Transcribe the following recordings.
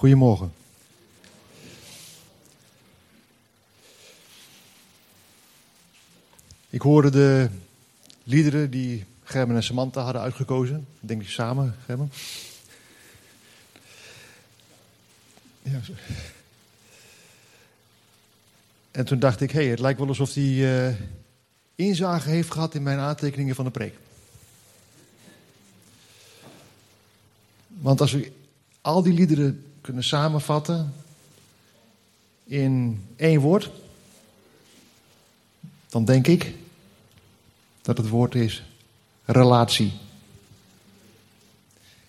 Goedemorgen. Ik hoorde de liederen die Gerben en Samantha hadden uitgekozen. Denk ik samen, Gerben. Ja. En toen dacht ik, hé, hey, het lijkt wel alsof hij uh, inzage heeft gehad in mijn aantekeningen van de preek. Want als we al die liederen kunnen samenvatten in één woord, dan denk ik dat het woord is relatie.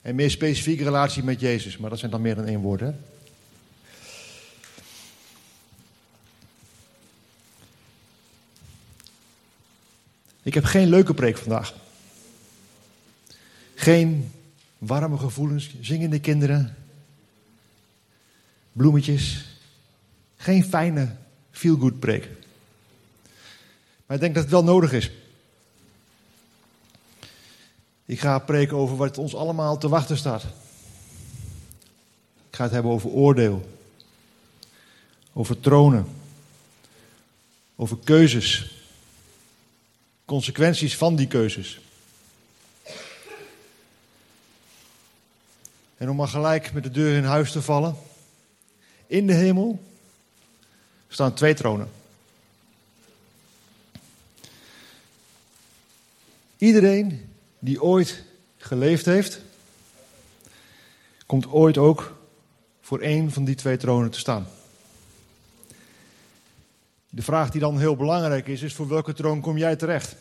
En meer specifiek relatie met Jezus, maar dat zijn dan meer dan één woord. Hè? Ik heb geen leuke preek vandaag. Geen warme gevoelens, zingende kinderen, bloemetjes. Geen fijne feel-good preek. Maar ik denk dat het wel nodig is. Ik ga preken over wat ons allemaal te wachten staat. Ik ga het hebben over oordeel. Over tronen. Over keuzes. Consequenties van die keuzes. En om maar gelijk met de deur in huis te vallen. In de hemel staan twee tronen. Iedereen die ooit geleefd heeft, komt ooit ook voor één van die twee tronen te staan. De vraag die dan heel belangrijk is, is voor welke troon kom jij terecht?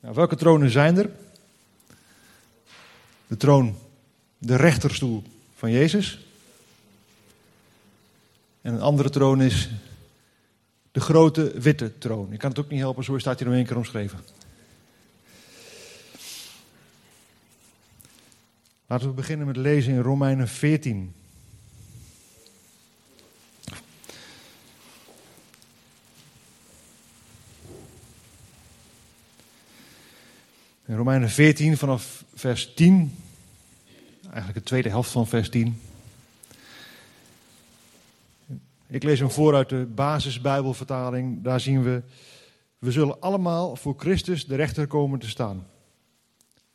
Nou, welke tronen zijn er? De troon, de rechterstoel van Jezus. En een andere troon is de grote witte troon. Ik kan het ook niet helpen, zo staat hij nog één keer omschreven. Laten we beginnen met lezen in Romeinen 14. In Romeinen 14 vanaf vers 10, eigenlijk de tweede helft van vers 10. Ik lees hem voor uit de basisbijbelvertaling. Daar zien we, we zullen allemaal voor Christus de rechter komen te staan.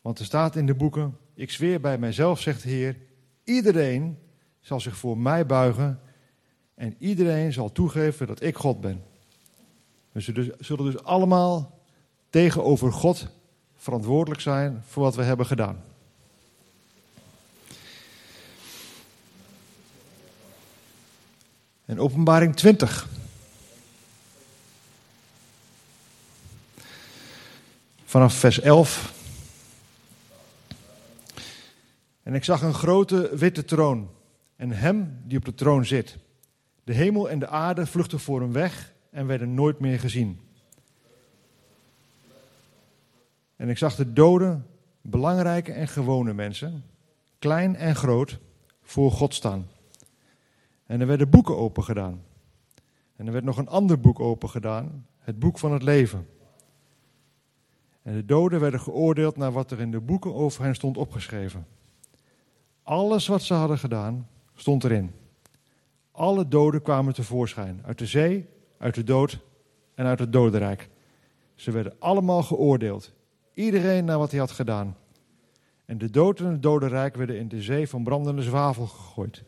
Want er staat in de boeken, ik zweer bij mijzelf, zegt de Heer, iedereen zal zich voor mij buigen en iedereen zal toegeven dat ik God ben. We zullen dus allemaal tegenover God verantwoordelijk zijn voor wat we hebben gedaan. En openbaring 20. Vanaf vers 11. En ik zag een grote witte troon en hem die op de troon zit. De hemel en de aarde vluchtten voor hem weg en werden nooit meer gezien. En ik zag de doden, belangrijke en gewone mensen, klein en groot, voor God staan. En er werden boeken opengedaan. En er werd nog een ander boek opengedaan, het boek van het leven. En de doden werden geoordeeld naar wat er in de boeken over hen stond opgeschreven. Alles wat ze hadden gedaan, stond erin. Alle doden kwamen tevoorschijn, uit de zee, uit de dood en uit het dodenrijk. Ze werden allemaal geoordeeld, iedereen naar wat hij had gedaan. En de dood en het dodenrijk werden in de zee van brandende zwavel gegooid.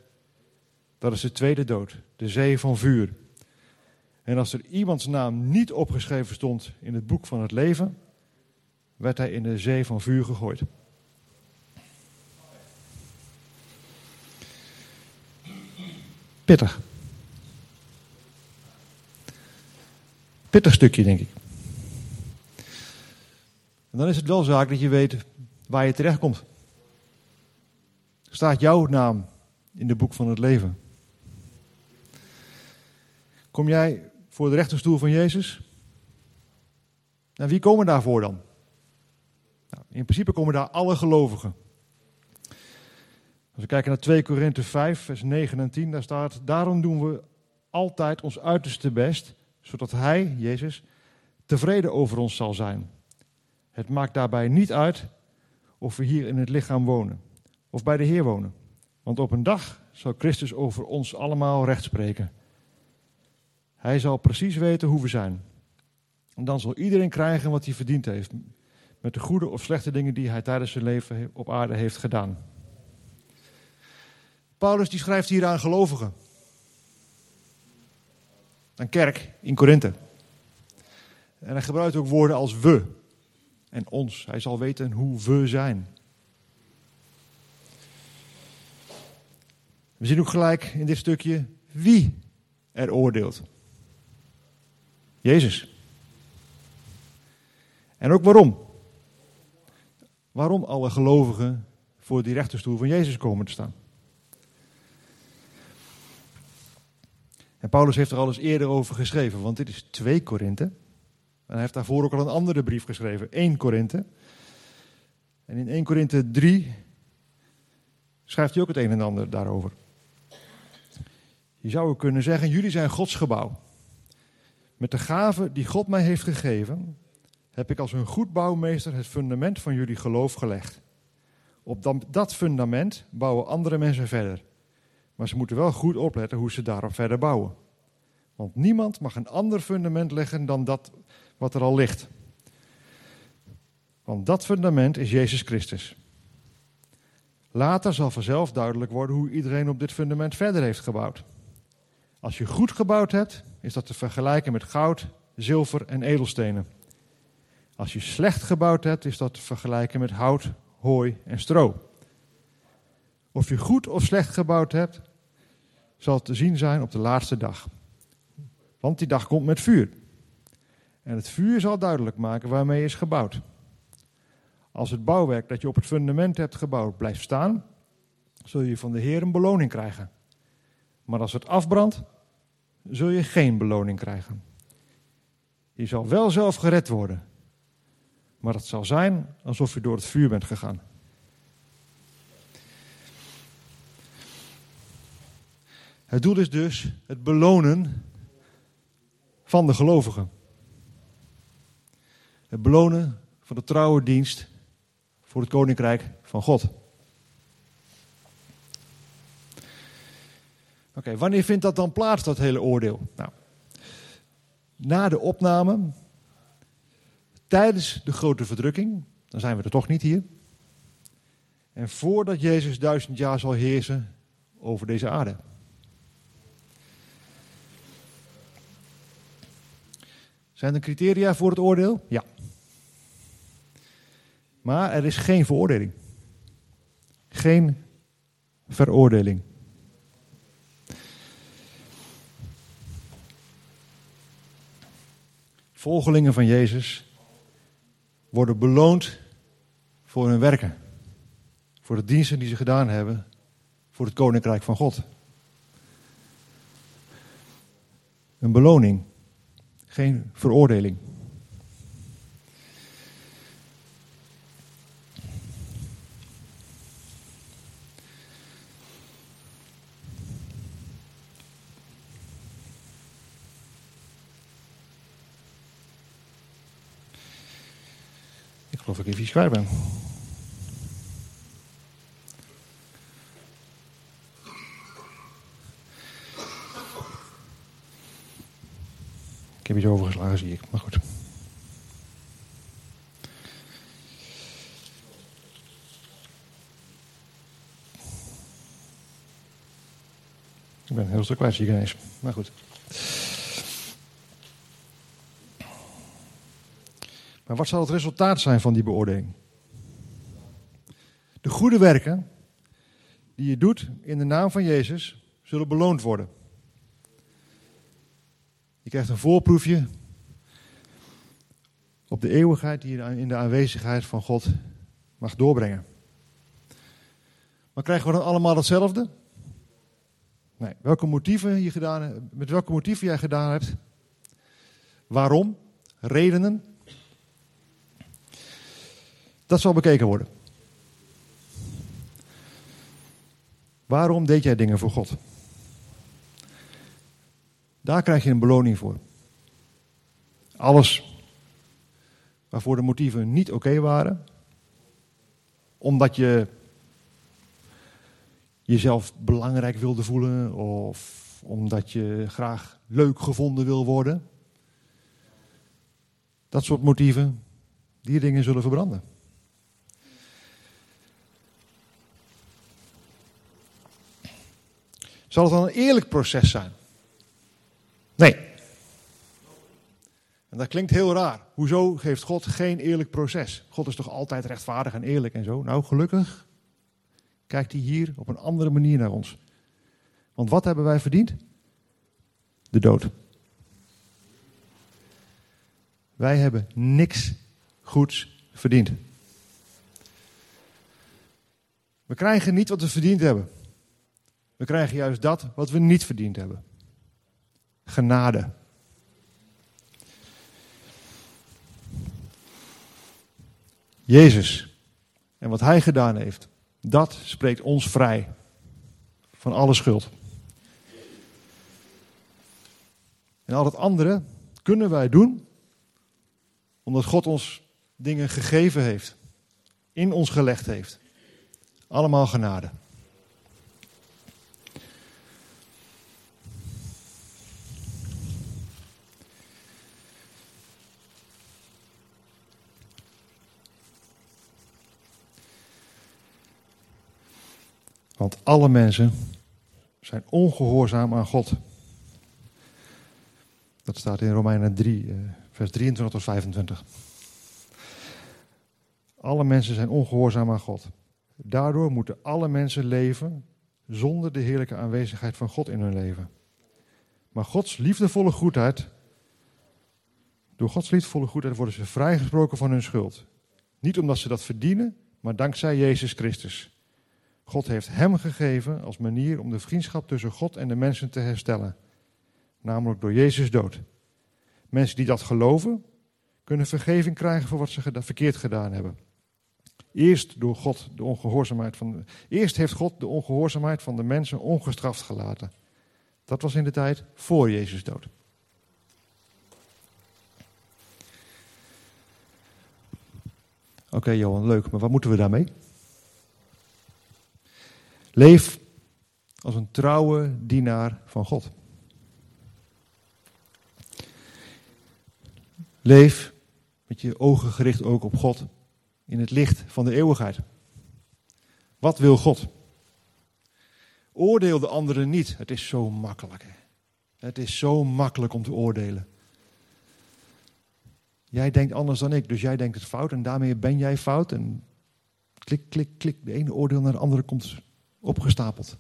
Dat is de tweede dood, de zee van vuur. En als er iemands naam niet opgeschreven stond in het boek van het leven, werd hij in de zee van vuur gegooid. Pittig. Pittig stukje, denk ik. En dan is het wel zaak dat je weet waar je terecht komt. Staat jouw naam in het boek van het leven? Kom jij voor de rechterstoel van Jezus? En wie komen daarvoor dan? Nou, in principe komen daar alle gelovigen. Als we kijken naar 2 Korinthe 5, vers 9 en 10, daar staat: Daarom doen we altijd ons uiterste best, zodat Hij, Jezus, tevreden over ons zal zijn. Het maakt daarbij niet uit of we hier in het lichaam wonen of bij de Heer wonen. Want op een dag zal Christus over ons allemaal recht spreken. Hij zal precies weten hoe we zijn. En dan zal iedereen krijgen wat hij verdiend heeft. Met de goede of slechte dingen die hij tijdens zijn leven op aarde heeft gedaan. Paulus die schrijft hier aan gelovigen. Een kerk in Korinthe. En hij gebruikt ook woorden als we en ons. Hij zal weten hoe we zijn. We zien ook gelijk in dit stukje wie er oordeelt. Jezus. En ook waarom. Waarom alle gelovigen voor die rechterstoel van Jezus komen te staan. En Paulus heeft er al eens eerder over geschreven, want dit is 2 Korinthe. En hij heeft daarvoor ook al een andere brief geschreven, 1 Korinthe. En in 1 Korinthe 3 schrijft hij ook het een en ander daarover. Je zou kunnen zeggen, jullie zijn Gods gebouw. Met de gave die God mij heeft gegeven, heb ik als een goed bouwmeester het fundament van jullie geloof gelegd. Op dat fundament bouwen andere mensen verder. Maar ze moeten wel goed opletten hoe ze daarop verder bouwen. Want niemand mag een ander fundament leggen dan dat wat er al ligt. Want dat fundament is Jezus Christus. Later zal vanzelf duidelijk worden hoe iedereen op dit fundament verder heeft gebouwd. Als je goed gebouwd hebt, is dat te vergelijken met goud, zilver en edelstenen. Als je slecht gebouwd hebt, is dat te vergelijken met hout, hooi en stro. Of je goed of slecht gebouwd hebt, zal te zien zijn op de laatste dag. Want die dag komt met vuur. En het vuur zal duidelijk maken waarmee is gebouwd. Als het bouwwerk dat je op het fundament hebt gebouwd blijft staan, zul je van de Heer een beloning krijgen. Maar als het afbrandt, zul je geen beloning krijgen. Je zal wel zelf gered worden, maar het zal zijn alsof je door het vuur bent gegaan. Het doel is dus het belonen van de gelovigen. Het belonen van de trouwe dienst voor het koninkrijk van God. Oké, wanneer vindt dat dan plaats, dat hele oordeel? Nou, na de opname, tijdens de grote verdrukking, dan zijn we er toch niet hier. En voordat Jezus duizend jaar zal heersen over deze aarde. Zijn er criteria voor het oordeel? Ja. Maar er is geen veroordeling. Geen veroordeling. Volgelingen van Jezus worden beloond voor hun werken. Voor de diensten die ze gedaan hebben voor het koninkrijk van God. Een beloning geen veroordeling. Even iets kwijt ben. Ik heb iets overgeslagen, zie ik. Maar goed. Ik ben heel stuk kwijt, zie. Maar goed. Maar wat zal het resultaat zijn van die beoordeling? De goede werken die je doet in de naam van Jezus zullen beloond worden. Je krijgt een voorproefje op de eeuwigheid die je in de aanwezigheid van God mag doorbrengen. Maar krijgen we dan allemaal hetzelfde? Nee. Welke motieven je gedaan, met welke motieven jij gedaan hebt? Waarom? Redenen? Dat zal bekeken worden. Waarom deed jij dingen voor God? Daar krijg je een beloning voor. Alles waarvoor de motieven niet oké waren, omdat je jezelf belangrijk wilde voelen of omdat je graag leuk gevonden wil worden. Dat soort motieven, die dingen zullen verbranden. Zal het dan een eerlijk proces zijn? Nee. En dat klinkt heel raar. Hoezo geeft God geen eerlijk proces? God is toch altijd rechtvaardig en eerlijk en zo? Nou, gelukkig kijkt hij hier op een andere manier naar ons. Want wat hebben wij verdiend? De dood. Wij hebben niks goeds verdiend. We krijgen niet wat we verdiend hebben. We krijgen juist dat wat we niet verdiend hebben. Genade. Jezus en wat Hij gedaan heeft, dat spreekt ons vrij van alle schuld. En al het andere kunnen wij doen omdat God ons dingen gegeven heeft, in ons gelegd heeft. Allemaal genade. Want alle mensen zijn ongehoorzaam aan God. Dat staat in Romeinen 3, eh, vers 23 tot 25. Alle mensen zijn ongehoorzaam aan God. Daardoor moeten alle mensen leven zonder de heerlijke aanwezigheid van God in hun leven. Maar Gods liefdevolle goedheid, door Gods liefdevolle goedheid worden ze vrijgesproken van hun schuld. Niet omdat ze dat verdienen, maar dankzij Jezus Christus. God heeft hem gegeven als manier om de vriendschap tussen God en de mensen te herstellen. Namelijk door Jezus dood. Mensen die dat geloven, kunnen vergeving krijgen voor wat ze verkeerd gedaan hebben. Eerst, door God de ongehoorzaamheid van de, eerst heeft God de ongehoorzaamheid van de mensen ongestraft gelaten. Dat was in de tijd voor Jezus dood. Oké Johan, leuk, maar wat moeten we daarmee? Leef als een trouwe dienaar van God. Leef met je ogen gericht ook op God in het licht van de eeuwigheid. Wat wil God? Oordeel de anderen niet. Het is zo makkelijk. Hè? Het is zo makkelijk om te oordelen. Jij denkt anders dan ik, dus jij denkt het fout en daarmee ben jij fout. En klik, klik, klik. De ene oordeel naar de andere komt opgestapeld.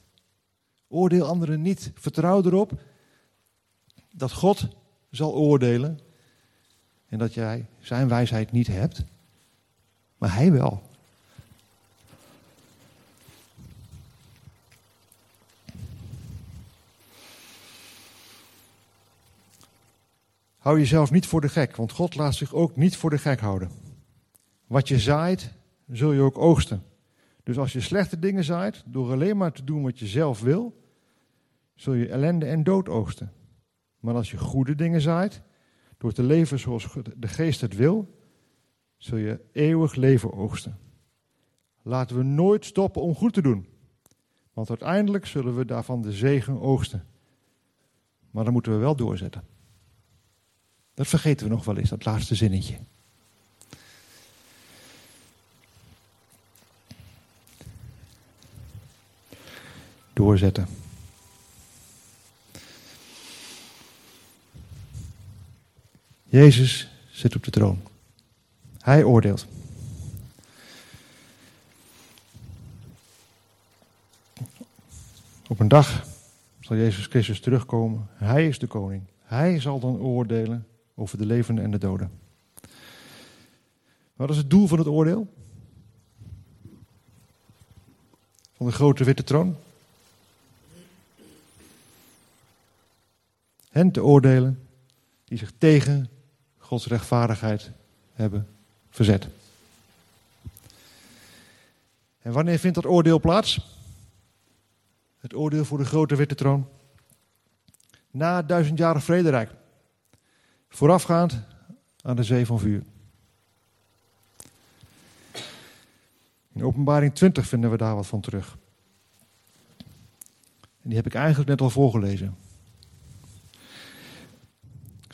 Oordeel anderen niet. Vertrouw erop dat God zal oordelen en dat jij zijn wijsheid niet hebt, maar hij wel. Hou jezelf niet voor de gek, want God laat zich ook niet voor de gek houden. Wat je zaait, zul je ook oogsten. Dus als je slechte dingen zaait, door alleen maar te doen wat je zelf wil, zul je ellende en dood oogsten. Maar als je goede dingen zaait, door te leven zoals de geest het wil, zul je eeuwig leven oogsten. Laten we nooit stoppen om goed te doen. Want uiteindelijk zullen we daarvan de zegen oogsten. Maar dan moeten we wel doorzetten. Dat vergeten we nog wel eens, dat laatste zinnetje. Doorzetten. Jezus zit op de troon. Hij oordeelt. Op een dag zal Jezus Christus terugkomen. Hij is de koning. Hij zal dan oordelen over de levenden en de doden. Wat is het doel van het oordeel? Van de grote witte troon? Hen te oordelen die zich tegen Gods rechtvaardigheid hebben verzet. En wanneer vindt dat oordeel plaats? Het oordeel voor de grote witte troon. Na het duizendjarig vrederijk. Voorafgaand aan de zee van vuur. In openbaring 20 vinden we daar wat van terug. En die heb ik eigenlijk net al voorgelezen.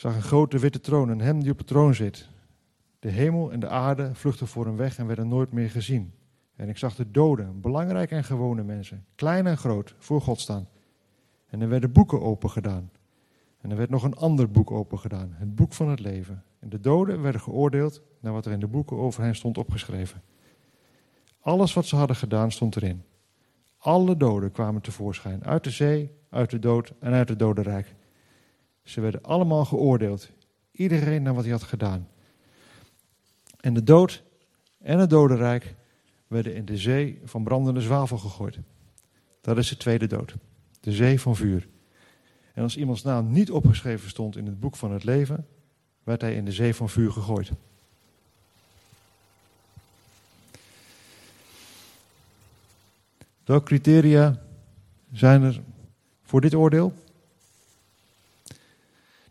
Zag een grote witte troon en hem die op de troon zit. De hemel en de aarde vluchtten voor hem weg en werden nooit meer gezien. En ik zag de doden, belangrijke en gewone mensen, klein en groot, voor God staan. En er werden boeken opengedaan. En er werd nog een ander boek opengedaan, het boek van het leven. En de doden werden geoordeeld naar wat er in de boeken over hen stond opgeschreven. Alles wat ze hadden gedaan stond erin. Alle doden kwamen tevoorschijn, uit de zee, uit de dood en uit het dodenrijk. Ze werden allemaal geoordeeld, iedereen naar wat hij had gedaan. En de dood en het dodenrijk werden in de zee van brandende zwavel gegooid. Dat is de tweede dood, de zee van vuur. En als iemands naam niet opgeschreven stond in het boek van het leven, werd hij in de zee van vuur gegooid. Welke criteria zijn er voor dit oordeel?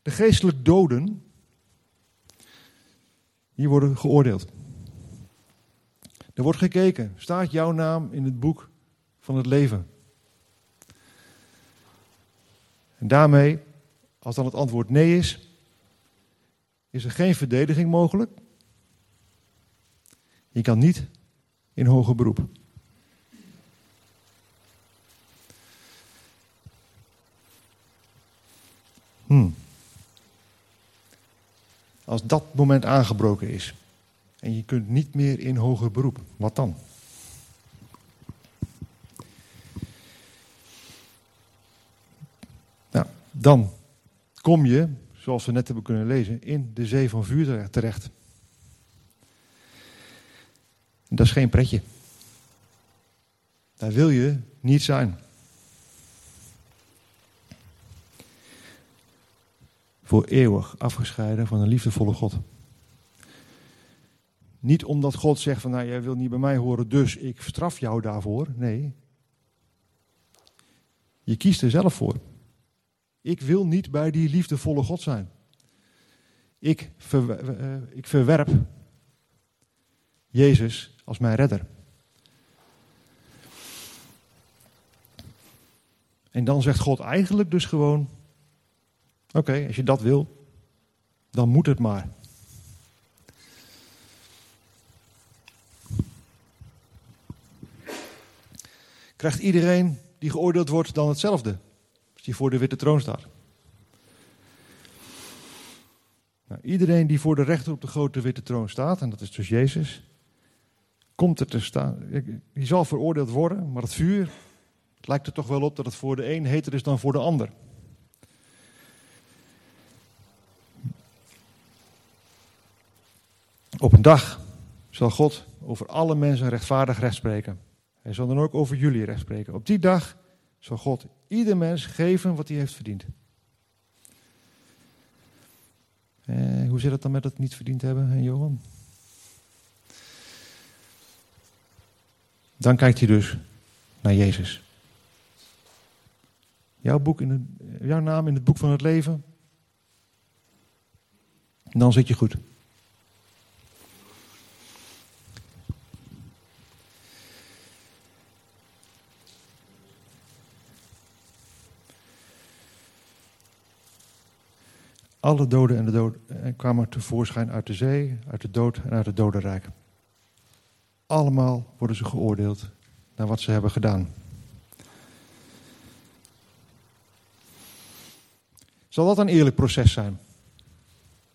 De geestelijk doden, die worden geoordeeld. Er wordt gekeken, staat jouw naam in het boek van het leven? En daarmee, als dan het antwoord nee is, is er geen verdediging mogelijk. Je kan niet in hoger beroep. Hmm. Als dat moment aangebroken is en je kunt niet meer in hoger beroep, wat dan? Nou, dan kom je, zoals we net hebben kunnen lezen, in de zee van vuur terecht. Dat is geen pretje. Daar wil je niet zijn. Voor eeuwig afgescheiden van een liefdevolle God. Niet omdat God zegt van nou jij wil niet bij mij horen, dus ik straf jou daarvoor. Nee. Je kiest er zelf voor. Ik wil niet bij die liefdevolle God zijn. Ik, eh, ik verwerp Jezus als mijn redder. En dan zegt God eigenlijk dus gewoon: Oké, als je dat wil, dan moet het maar. Krijgt iedereen die geoordeeld wordt dan hetzelfde? Als die voor de witte troon staat. Nou, iedereen die voor de rechter op de grote witte troon staat, en dat is dus Jezus, komt er te staan. Die zal veroordeeld worden, maar het vuur, het lijkt er toch wel op dat het voor de een heter is dan voor de ander. Op een dag zal God over alle mensen rechtvaardig recht spreken. Hij zal dan ook over jullie recht spreken. Op die dag zal God ieder mens geven wat hij heeft verdiend. Eh, hoe zit het dan met het niet verdiend hebben, Johan? Dan kijkt hij dus naar Jezus. Jouw, boek in het, jouw naam in het boek van het leven. Dan zit je goed. Alle doden en de dood eh, kwamen tevoorschijn uit de zee, uit de dood en uit het dodenrijk. Allemaal worden ze geoordeeld naar wat ze hebben gedaan. Zal dat een eerlijk proces zijn?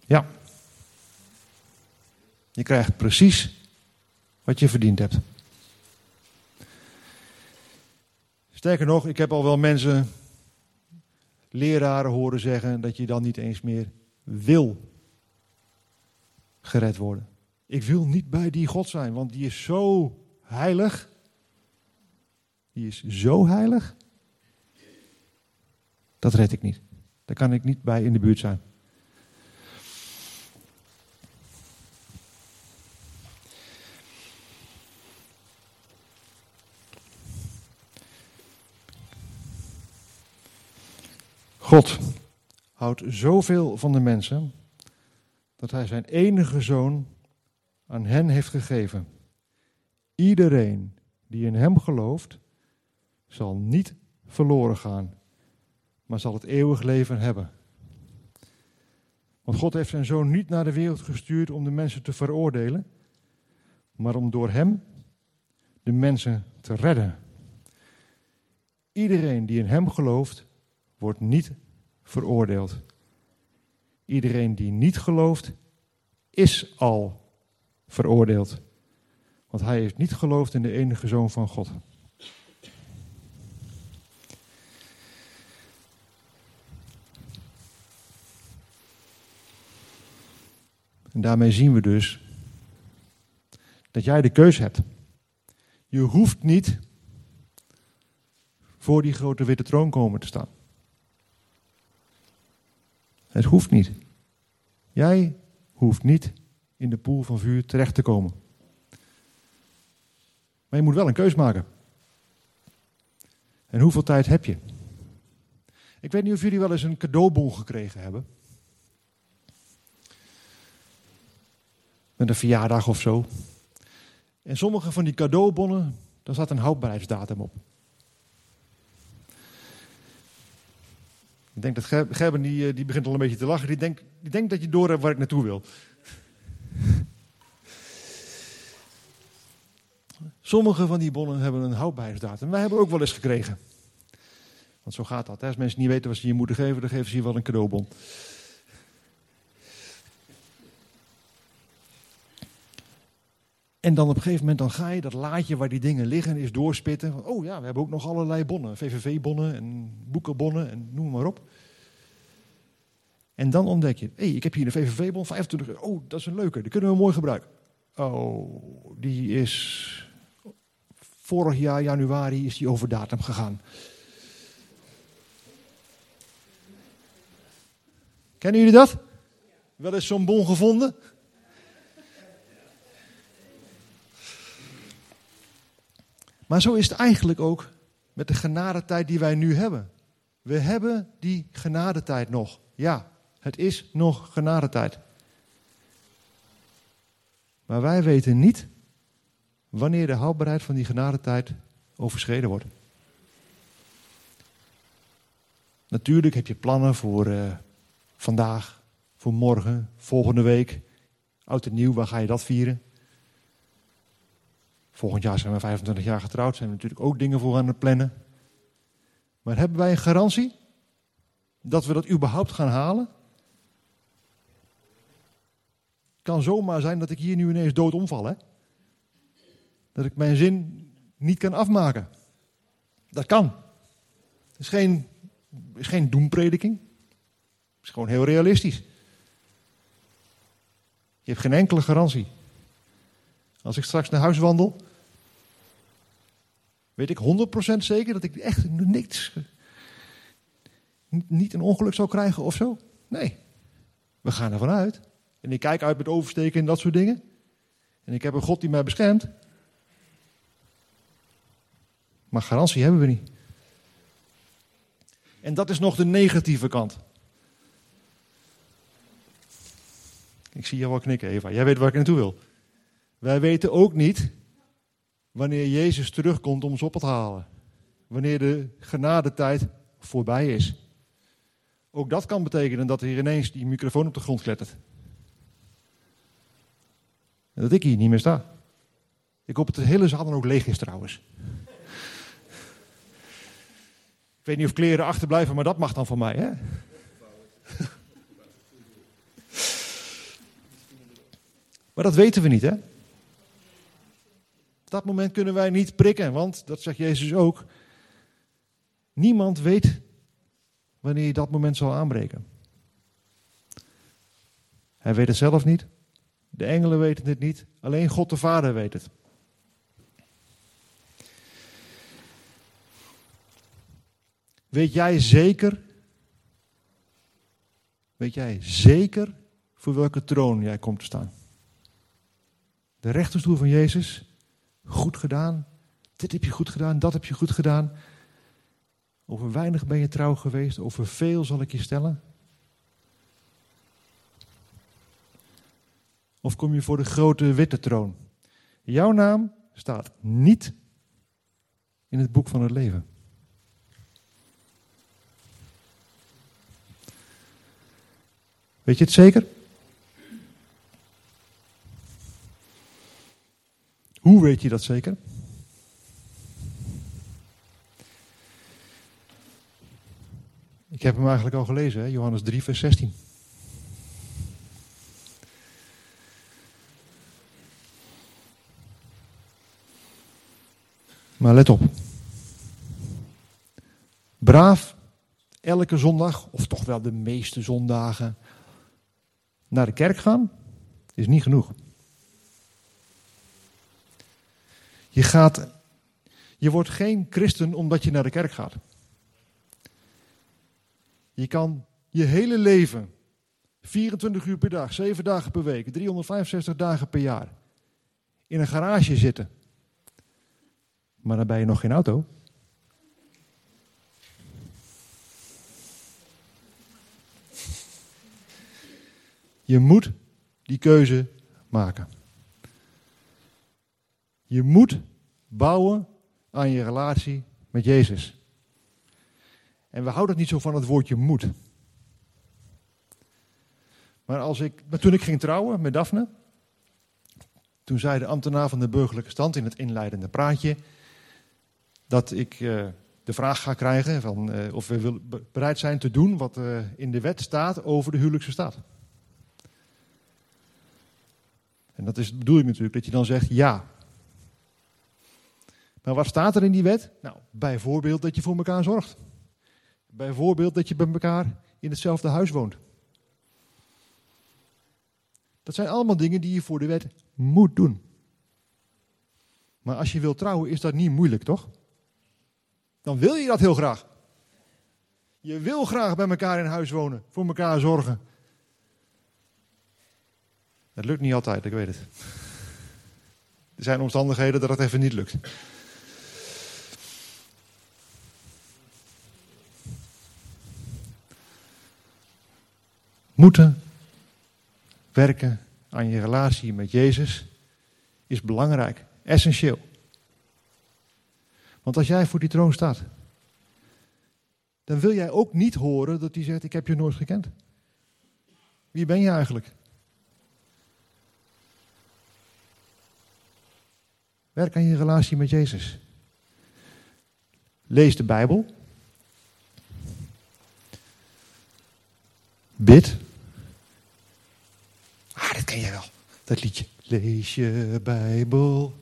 Ja. Je krijgt precies wat je verdiend hebt. Sterker nog, ik heb al wel mensen leraren horen zeggen dat je dan niet eens meer wil gered worden. Ik wil niet bij die God zijn, want die is zo heilig. Die is zo heilig. Dat red ik niet. Daar kan ik niet bij in de buurt zijn. God houdt zoveel van de mensen dat hij zijn enige zoon aan hen heeft gegeven. Iedereen die in hem gelooft, zal niet verloren gaan, maar zal het eeuwig leven hebben. Want God heeft zijn zoon niet naar de wereld gestuurd om de mensen te veroordelen, maar om door hem de mensen te redden. Iedereen die in hem gelooft, wordt niet veroordeeld. Iedereen die niet gelooft, is al veroordeeld. Want hij heeft niet geloofd in de enige zoon van God. En daarmee zien we dus dat jij de keus hebt. Je hoeft niet voor die grote witte troon komen te staan. Het hoeft niet. Jij hoeft niet in de poel van vuur terecht te komen. Maar je moet wel een keus maken. En hoeveel tijd heb je? Ik weet niet of jullie wel eens een cadeaubon gekregen hebben. Met een verjaardag of zo. En sommige van die cadeaubonnen, daar staat een houdbaarheidsdatum op. Ik denk dat Gerben, die, eh, die begint al een beetje te lachen. Die denkt, die denkt dat je door hebt waar ik naartoe wil. Sommige van die bonnen hebben een houdbaarheidsdatum. Wij hebben ook wel eens gekregen. Want zo gaat dat. Hè? Als mensen niet weten wat ze je moeten geven, dan geven ze je wel een cadeaubon. En dan op een gegeven moment dan ga je dat laadje waar die dingen liggen eens doorspitten. Oh ja, we hebben ook nog allerlei bonnen. VVV-bonnen en boekenbonnen en noem maar op. En dan ontdek je, hé, hey, ik heb hier een VVV-bon, 25 euro. Oh, dat is een leuke, die kunnen we mooi gebruiken. Oh, die is vorig jaar januari is die over datum gegaan. Kennen jullie dat? Wel eens zo'n bon gevonden? Maar zo is het eigenlijk ook met de genadetijd die wij nu hebben. We hebben die genadetijd nog. Ja, het is nog genadetijd. Maar wij weten niet wanneer de houdbaarheid van die genadetijd overschreden wordt. Natuurlijk heb je plannen voor uh, vandaag, voor morgen, volgende week. Oud en nieuw, waar ga je dat vieren? Volgend jaar zijn we 25 jaar getrouwd, zijn we natuurlijk ook dingen voor aan het plannen. Maar hebben wij een garantie dat we dat überhaupt gaan halen? kan zomaar zijn dat ik hier nu ineens dood omval. Hè? Dat ik mijn zin niet kan afmaken. Dat kan. Het is geen, is geen doemprediking. Het is gewoon heel realistisch. Je hebt geen enkele garantie. Als ik straks naar huis wandel, weet ik 100% zeker dat ik echt niks, niet een ongeluk zou krijgen of zo. Nee, we gaan ervan uit. En ik kijk uit met oversteken en dat soort dingen. En ik heb een God die mij beschermt. Maar garantie hebben we niet. En dat is nog de negatieve kant. Ik zie je wel knikken, Eva. Jij weet waar ik naartoe wil. Wij weten ook niet wanneer Jezus terugkomt om ons op te halen. Wanneer de genadetijd voorbij is. Ook dat kan betekenen dat er ineens die microfoon op de grond klettert. En dat ik hier niet meer sta. Ik hoop dat de hele zaal dan ook leeg is trouwens. ik weet niet of kleren achterblijven, maar dat mag dan van mij, hè? maar dat weten we niet, hè? Op dat moment kunnen wij niet prikken, want, dat zegt Jezus ook, niemand weet wanneer je dat moment zal aanbreken. Hij weet het zelf niet. De engelen weten het niet, alleen God de Vader weet het. Weet jij zeker, weet jij zeker voor welke troon jij komt te staan? De rechterstoel van Jezus, goed gedaan, dit heb je goed gedaan, dat heb je goed gedaan. Over weinig ben je trouw geweest, over veel zal ik je stellen. Of kom je voor de grote witte troon? Jouw naam staat niet in het boek van het leven. Weet je het zeker? Hoe weet je dat zeker? Ik heb hem eigenlijk al gelezen, hè? Johannes 3, vers 16. Maar let op. Braaf elke zondag, of toch wel de meeste zondagen, naar de kerk gaan, is niet genoeg. Je, gaat, je wordt geen christen omdat je naar de kerk gaat. Je kan je hele leven, 24 uur per dag, 7 dagen per week, 365 dagen per jaar, in een garage zitten. Maar dan ben je nog geen auto. Je moet die keuze maken. Je moet bouwen aan je relatie met Jezus. En we houden het niet zo van het woordje moet. Maar, als ik, maar toen ik ging trouwen met Daphne, toen zei de ambtenaar van de burgerlijke stand in het inleidende praatje dat ik uh, de vraag ga krijgen van, uh, of we wil, bereid zijn te doen wat uh, in de wet staat over de huwelijkse staat. En dat is, bedoel ik natuurlijk, dat je dan zegt ja. Maar wat staat er in die wet? Nou, bijvoorbeeld dat je voor elkaar zorgt. Bijvoorbeeld dat je bij elkaar in hetzelfde huis woont. Dat zijn allemaal dingen die je voor de wet moet doen. Maar als je wilt trouwen, is dat niet moeilijk, toch? Dan wil je dat heel graag. Je wil graag bij elkaar in huis wonen, voor elkaar zorgen. Het lukt niet altijd, ik weet het. Er zijn omstandigheden dat het even niet lukt. Moeten werken aan je relatie met Jezus is belangrijk, essentieel. Want als jij voor die troon staat, dan wil jij ook niet horen dat hij zegt: Ik heb je nooit gekend. Wie ben je eigenlijk? Werk aan je relatie met Jezus. Lees de Bijbel. Bid. Dat ken jij wel. Dat liedje. Lees je Bijbel.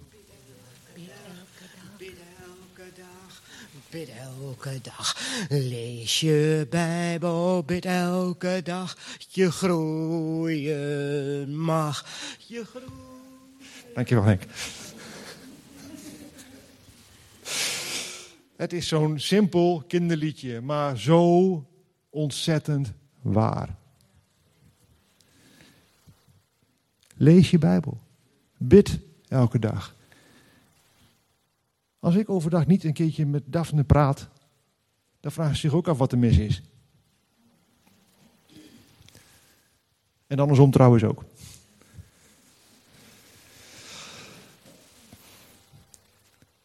Bid elke dag, lees je Bijbel, bid elke dag, je groeien mag, je groeien. Dankjewel Henk. Het is zo'n simpel kinderliedje, maar zo ontzettend waar. Lees je Bijbel. Bid elke dag. Als ik overdag niet een keertje met Daphne praat, dan vraagt ze zich ook af wat er mis is. En andersom trouwens ook.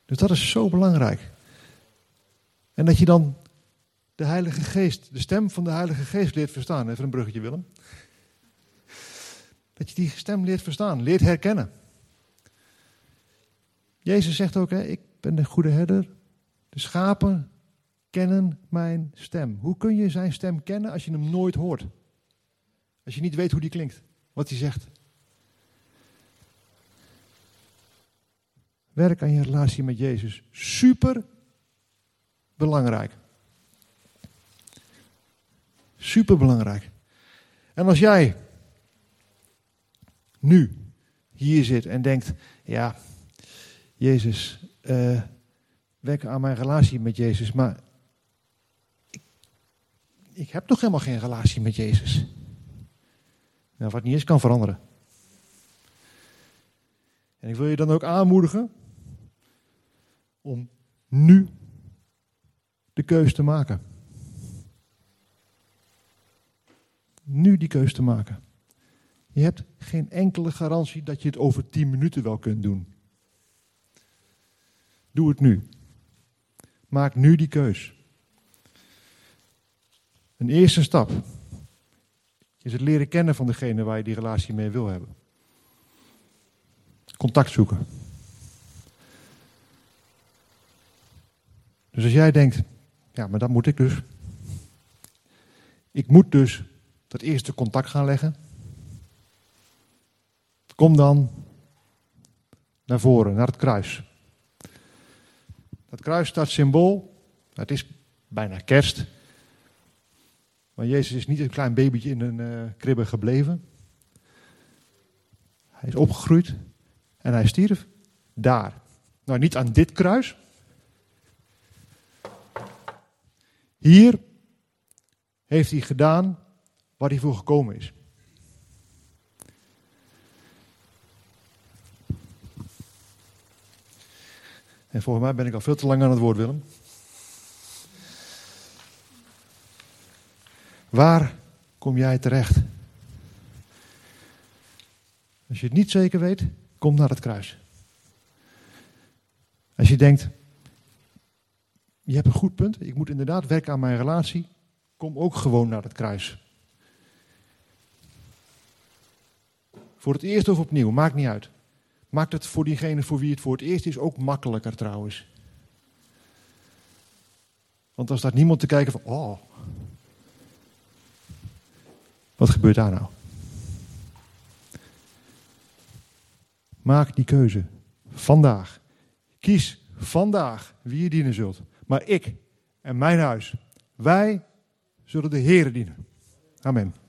Dus dat is zo belangrijk. En dat je dan de Heilige Geest, de stem van de Heilige Geest leert verstaan. Even een bruggetje, Willem. Dat je die stem leert verstaan, leert herkennen. Jezus zegt ook, hè, ik ben de goede herder. De schapen kennen mijn stem. Hoe kun je zijn stem kennen als je hem nooit hoort? Als je niet weet hoe die klinkt, wat hij zegt. Werk aan je relatie met Jezus. Super belangrijk. Super belangrijk. En als jij nu hier zit en denkt: ja, Jezus, uh, werk aan mijn relatie met Jezus, maar ik, heb toch helemaal geen relatie met Jezus. Nou, wat niet is, kan veranderen. En ik wil je dan ook aanmoedigen om nu de keus te maken. Nu die keus te maken. Je hebt geen enkele garantie dat je het over tien minuten wel kunt doen. Doe het nu. Maak nu die keus. Een eerste stap is het leren kennen van degene waar je die relatie mee wil hebben. Contact zoeken. Dus als jij denkt, ja, maar dat moet ik dus. Ik moet dus dat eerste contact gaan leggen. Kom dan naar voren, naar het kruis. Dat kruis staat symbool. Het is bijna kerst. Maar Jezus is niet een klein babytje in een uh, kribbe gebleven. Hij is opgegroeid en hij stierf daar. Nou, niet aan dit kruis. Hier heeft hij gedaan waar hij voor gekomen is. En volgens mij ben ik al veel te lang aan het woord, Willem. Waar kom jij terecht? Als je het niet zeker weet, kom naar het kruis. Als je denkt, je hebt een goed punt, ik moet inderdaad werken aan mijn relatie, kom ook gewoon naar het kruis. Voor het eerst of opnieuw, maakt niet uit. Maakt het voor diegene voor wie het voor het eerst is ook makkelijker trouwens. Want dan staat niemand te kijken van, oh, wat gebeurt daar nou? Maak die keuze. Vandaag. Kies vandaag wie je dienen zult. Maar ik en mijn huis, wij zullen de Heeren dienen. Amen.